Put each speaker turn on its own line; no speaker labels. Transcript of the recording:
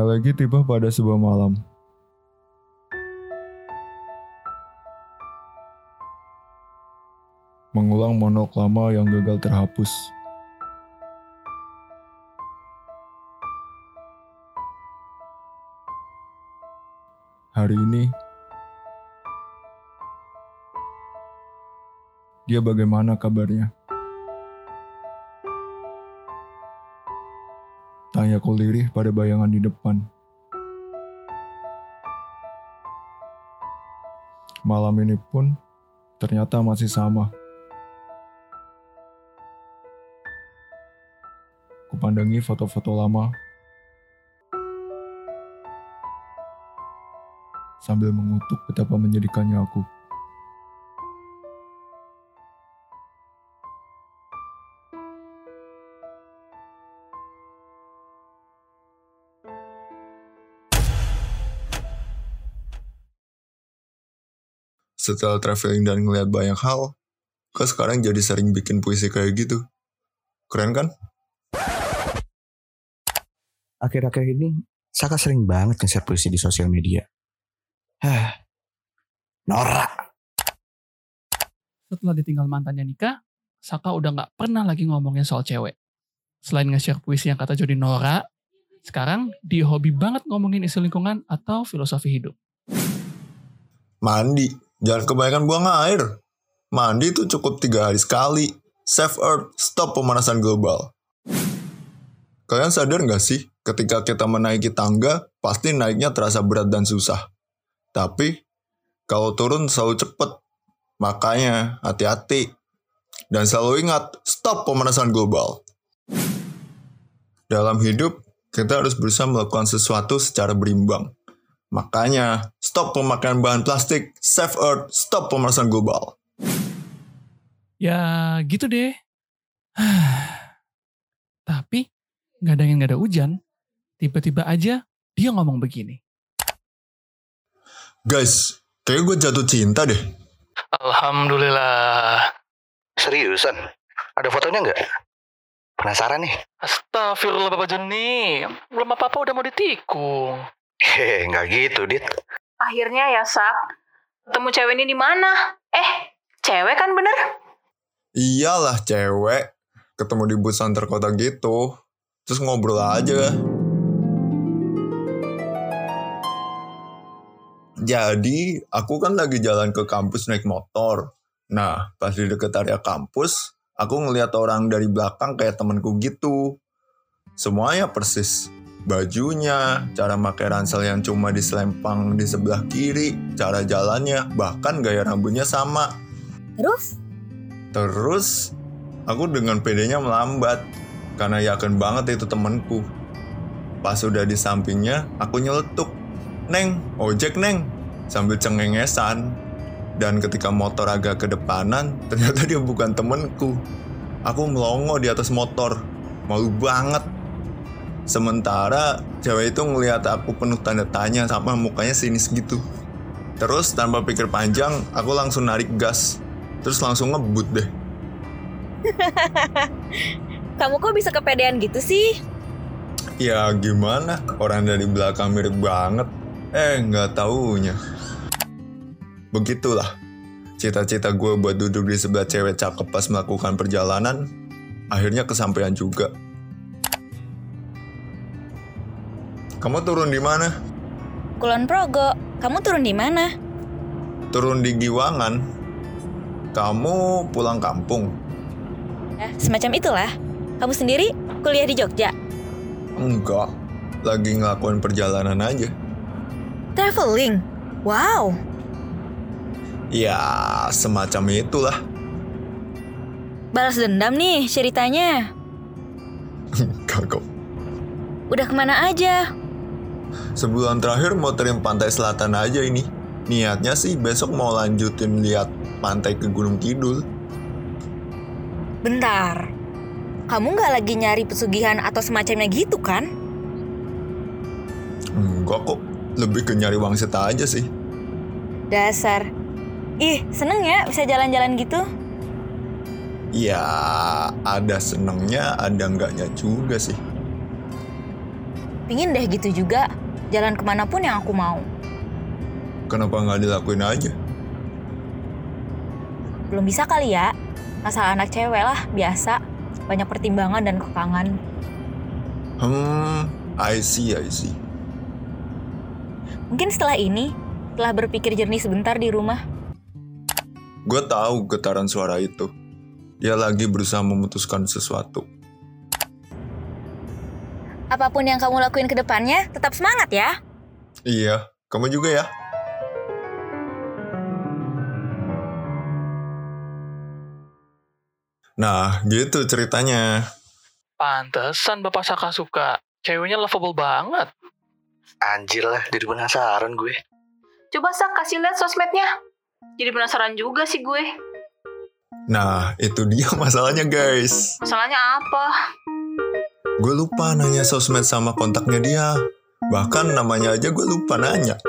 Elegi tiba pada sebuah malam. Mengulang monolog lama yang gagal terhapus. Hari ini, dia bagaimana kabarnya? Tanya ku lirih pada bayangan di depan. Malam ini pun ternyata masih sama. Kupandangi foto-foto lama sambil mengutuk betapa menyedihkannya aku.
Setelah traveling dan ngeliat banyak hal, kok sekarang jadi sering bikin puisi kayak gitu. Keren kan?
Akhir-akhir ini, Saka sering banget nge-share puisi di sosial media. Hah, norak.
Setelah ditinggal mantannya nikah, Saka udah nggak pernah lagi ngomongin soal cewek. Selain nge-share puisi yang kata Jody Nora, sekarang dia hobi banget ngomongin isu lingkungan atau filosofi hidup.
Mandi. Jangan kebanyakan buang air. Mandi itu cukup tiga hari sekali. Save Earth, stop pemanasan global. Kalian sadar nggak sih, ketika kita menaiki tangga, pasti naiknya terasa berat dan susah. Tapi, kalau turun selalu cepet. Makanya, hati-hati. Dan selalu ingat, stop pemanasan global. Dalam hidup, kita harus berusaha melakukan sesuatu secara berimbang. Makanya, stop pemakaian bahan plastik, save earth, stop pemanasan global.
Ya gitu deh. Tapi nggak ada yang nggak ada hujan. Tiba-tiba aja dia ngomong begini.
Guys, kayak gue jatuh cinta deh.
Alhamdulillah.
Seriusan? Ada fotonya nggak? Penasaran nih.
Astagfirullah Bapak Joni. Belum apa-apa udah mau ditikung.
Hehe, nggak gitu, Dit.
Akhirnya ya, Sak. Ketemu cewek ini di mana? Eh, cewek kan bener?
Iyalah cewek, ketemu di bus antar kota gitu. Terus ngobrol aja. Jadi, aku kan lagi jalan ke kampus naik motor. Nah, pas di deket area kampus, aku ngeliat orang dari belakang kayak temenku gitu. Semuanya persis. Bajunya, cara pakai ransel yang cuma diselempang di sebelah kiri, cara jalannya, bahkan gaya rambutnya sama.
Terus?
Terus, aku dengan pedenya melambat, karena yakin banget itu temenku. Pas udah di sampingnya, aku nyeletuk. Neng, ojek neng, sambil cengengesan. Dan ketika motor agak kedepanan, ternyata dia bukan temenku. Aku melongo di atas motor, malu banget. Sementara cewek itu ngelihat aku penuh tanda tanya sama mukanya sinis gitu. Terus tanpa pikir panjang, aku langsung narik gas. Terus langsung ngebut deh.
Kamu kok bisa kepedean gitu sih?
Ya gimana, orang dari belakang mirip banget. Eh, nggak taunya. Begitulah, cita-cita gue buat duduk di sebelah cewek cakep pas melakukan perjalanan, akhirnya kesampaian juga. Kamu turun di mana?
Kulon Progo, kamu turun di mana?
Turun di Giwangan. Kamu pulang kampung?
Eh, semacam itulah. Kamu sendiri kuliah di Jogja.
Enggak, lagi ngelakuin perjalanan aja.
Traveling. Wow.
Ya, semacam itulah.
Balas dendam nih ceritanya.
Kagak.
Udah ke mana aja?
Sebulan terakhir mau terim pantai selatan aja ini. Niatnya sih besok mau lanjutin lihat pantai ke Gunung Kidul.
Bentar. Kamu nggak lagi nyari pesugihan atau semacamnya gitu kan?
Enggak kok, lebih ke nyari wangsit aja sih.
Dasar. Ih, seneng ya bisa jalan-jalan gitu?
Ya, ada senengnya, ada enggaknya juga sih.
Pingin deh gitu juga, jalan ke mana pun yang aku mau.
Kenapa nggak dilakuin aja?
Belum bisa kali ya, masalah anak cewek lah, biasa. Banyak pertimbangan dan kekangan.
Hmm, I see, I see.
Mungkin setelah ini, setelah berpikir jernih sebentar di rumah,
Gue tahu getaran suara itu. Dia lagi berusaha memutuskan sesuatu.
Apa pun yang kamu lakuin ke depannya, tetap semangat ya.
Iya, kamu juga ya. Nah, gitu ceritanya.
Pantesan Bapak Saka suka. Ceweknya lovable banget.
Anjir lah, jadi penasaran gue.
Coba Sak kasih lihat sosmednya. Jadi penasaran juga sih gue.
Nah, itu dia masalahnya guys.
Masalahnya apa?
Gue lupa nanya sosmed sama kontaknya dia. Bahkan namanya aja gue lupa nanya.